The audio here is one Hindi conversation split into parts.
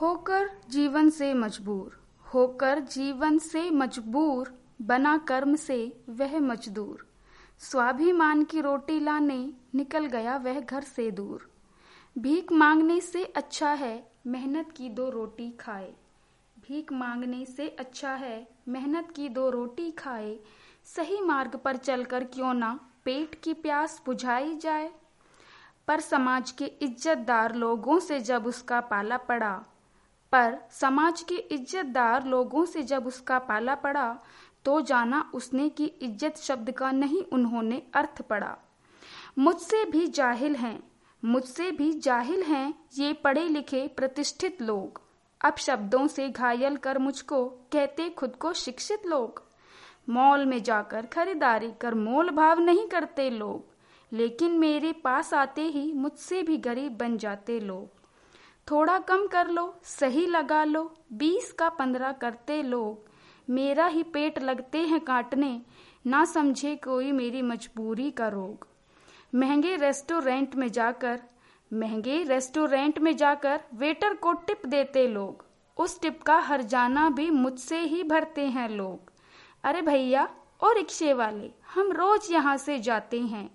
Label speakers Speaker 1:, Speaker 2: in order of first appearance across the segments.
Speaker 1: होकर जीवन से मजबूर, होकर जीवन से मजबूर बना कर्म से वह मजदूर। स्वाभिमान की रोटी लाने निकल गया वह घर से दूर। भीख मांगने से अच्छा है मेहनत की दो रोटी खाए। भीख मांगने से अच्छा है मेहनत की दो रोटी खाए। सही मार्ग पर चलकर क्यों ना पेट की प्यास बुझाई जाए। पर समाज के इज्जतदार लोगों से जब उसका पाला पड़ा पर समाज के इज्जतदार लोगों से जब उसका पाला पड़ा तो जाना उसने की इज़्ज़त शब्द का नहीं उन्होंने अर्थ पड़ा मुझसे भी जाहिल हैं, मुझसे भी जाहिल हैं ये पढ़े लिखे प्रतिष्ठित लोग। अब शब्दों से घायल कर मुझको कहते खुद को शिक्षित लोग। मॉल में जाकर खरीदारी कर मोल भाव नहीं करते लोग, लेकिन मेरे पास आते ही मुझसे भी गरीब बन जाते लोग। थोड़ा कम कर लो, सही लगा लो, बीस का पंद्रह करते लोग। मेरा ही पेट लगते हैं काटने, ना समझे कोई मेरी मजबूरी का रोग। महँगे रेस्टोरेंट में जाकर, महँगे रेस्टोरेंट में जाकर वेटर को टिप देते लोग। उस टिप का हर जाना भी मुझसे ही भरते हैं लोग। अरे भैया और रिक्शे वाले, हम रोज यहाँ से जाते हैं।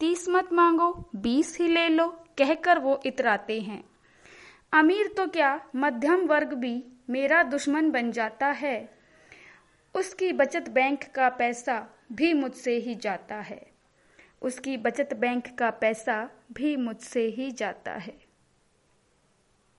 Speaker 1: तीस मत मांगो, बीस ही ले लो, कहकर वो इतराते हैं। अमीर तो क्या मध्यम वर्ग भी मेरा दुश्मन बन जाता है? उसकी बचत बैंक का पैसा भी मुझसे ही जाता है। उसकी बचत बैंक का पैसा भी मुझसे ही जाता है।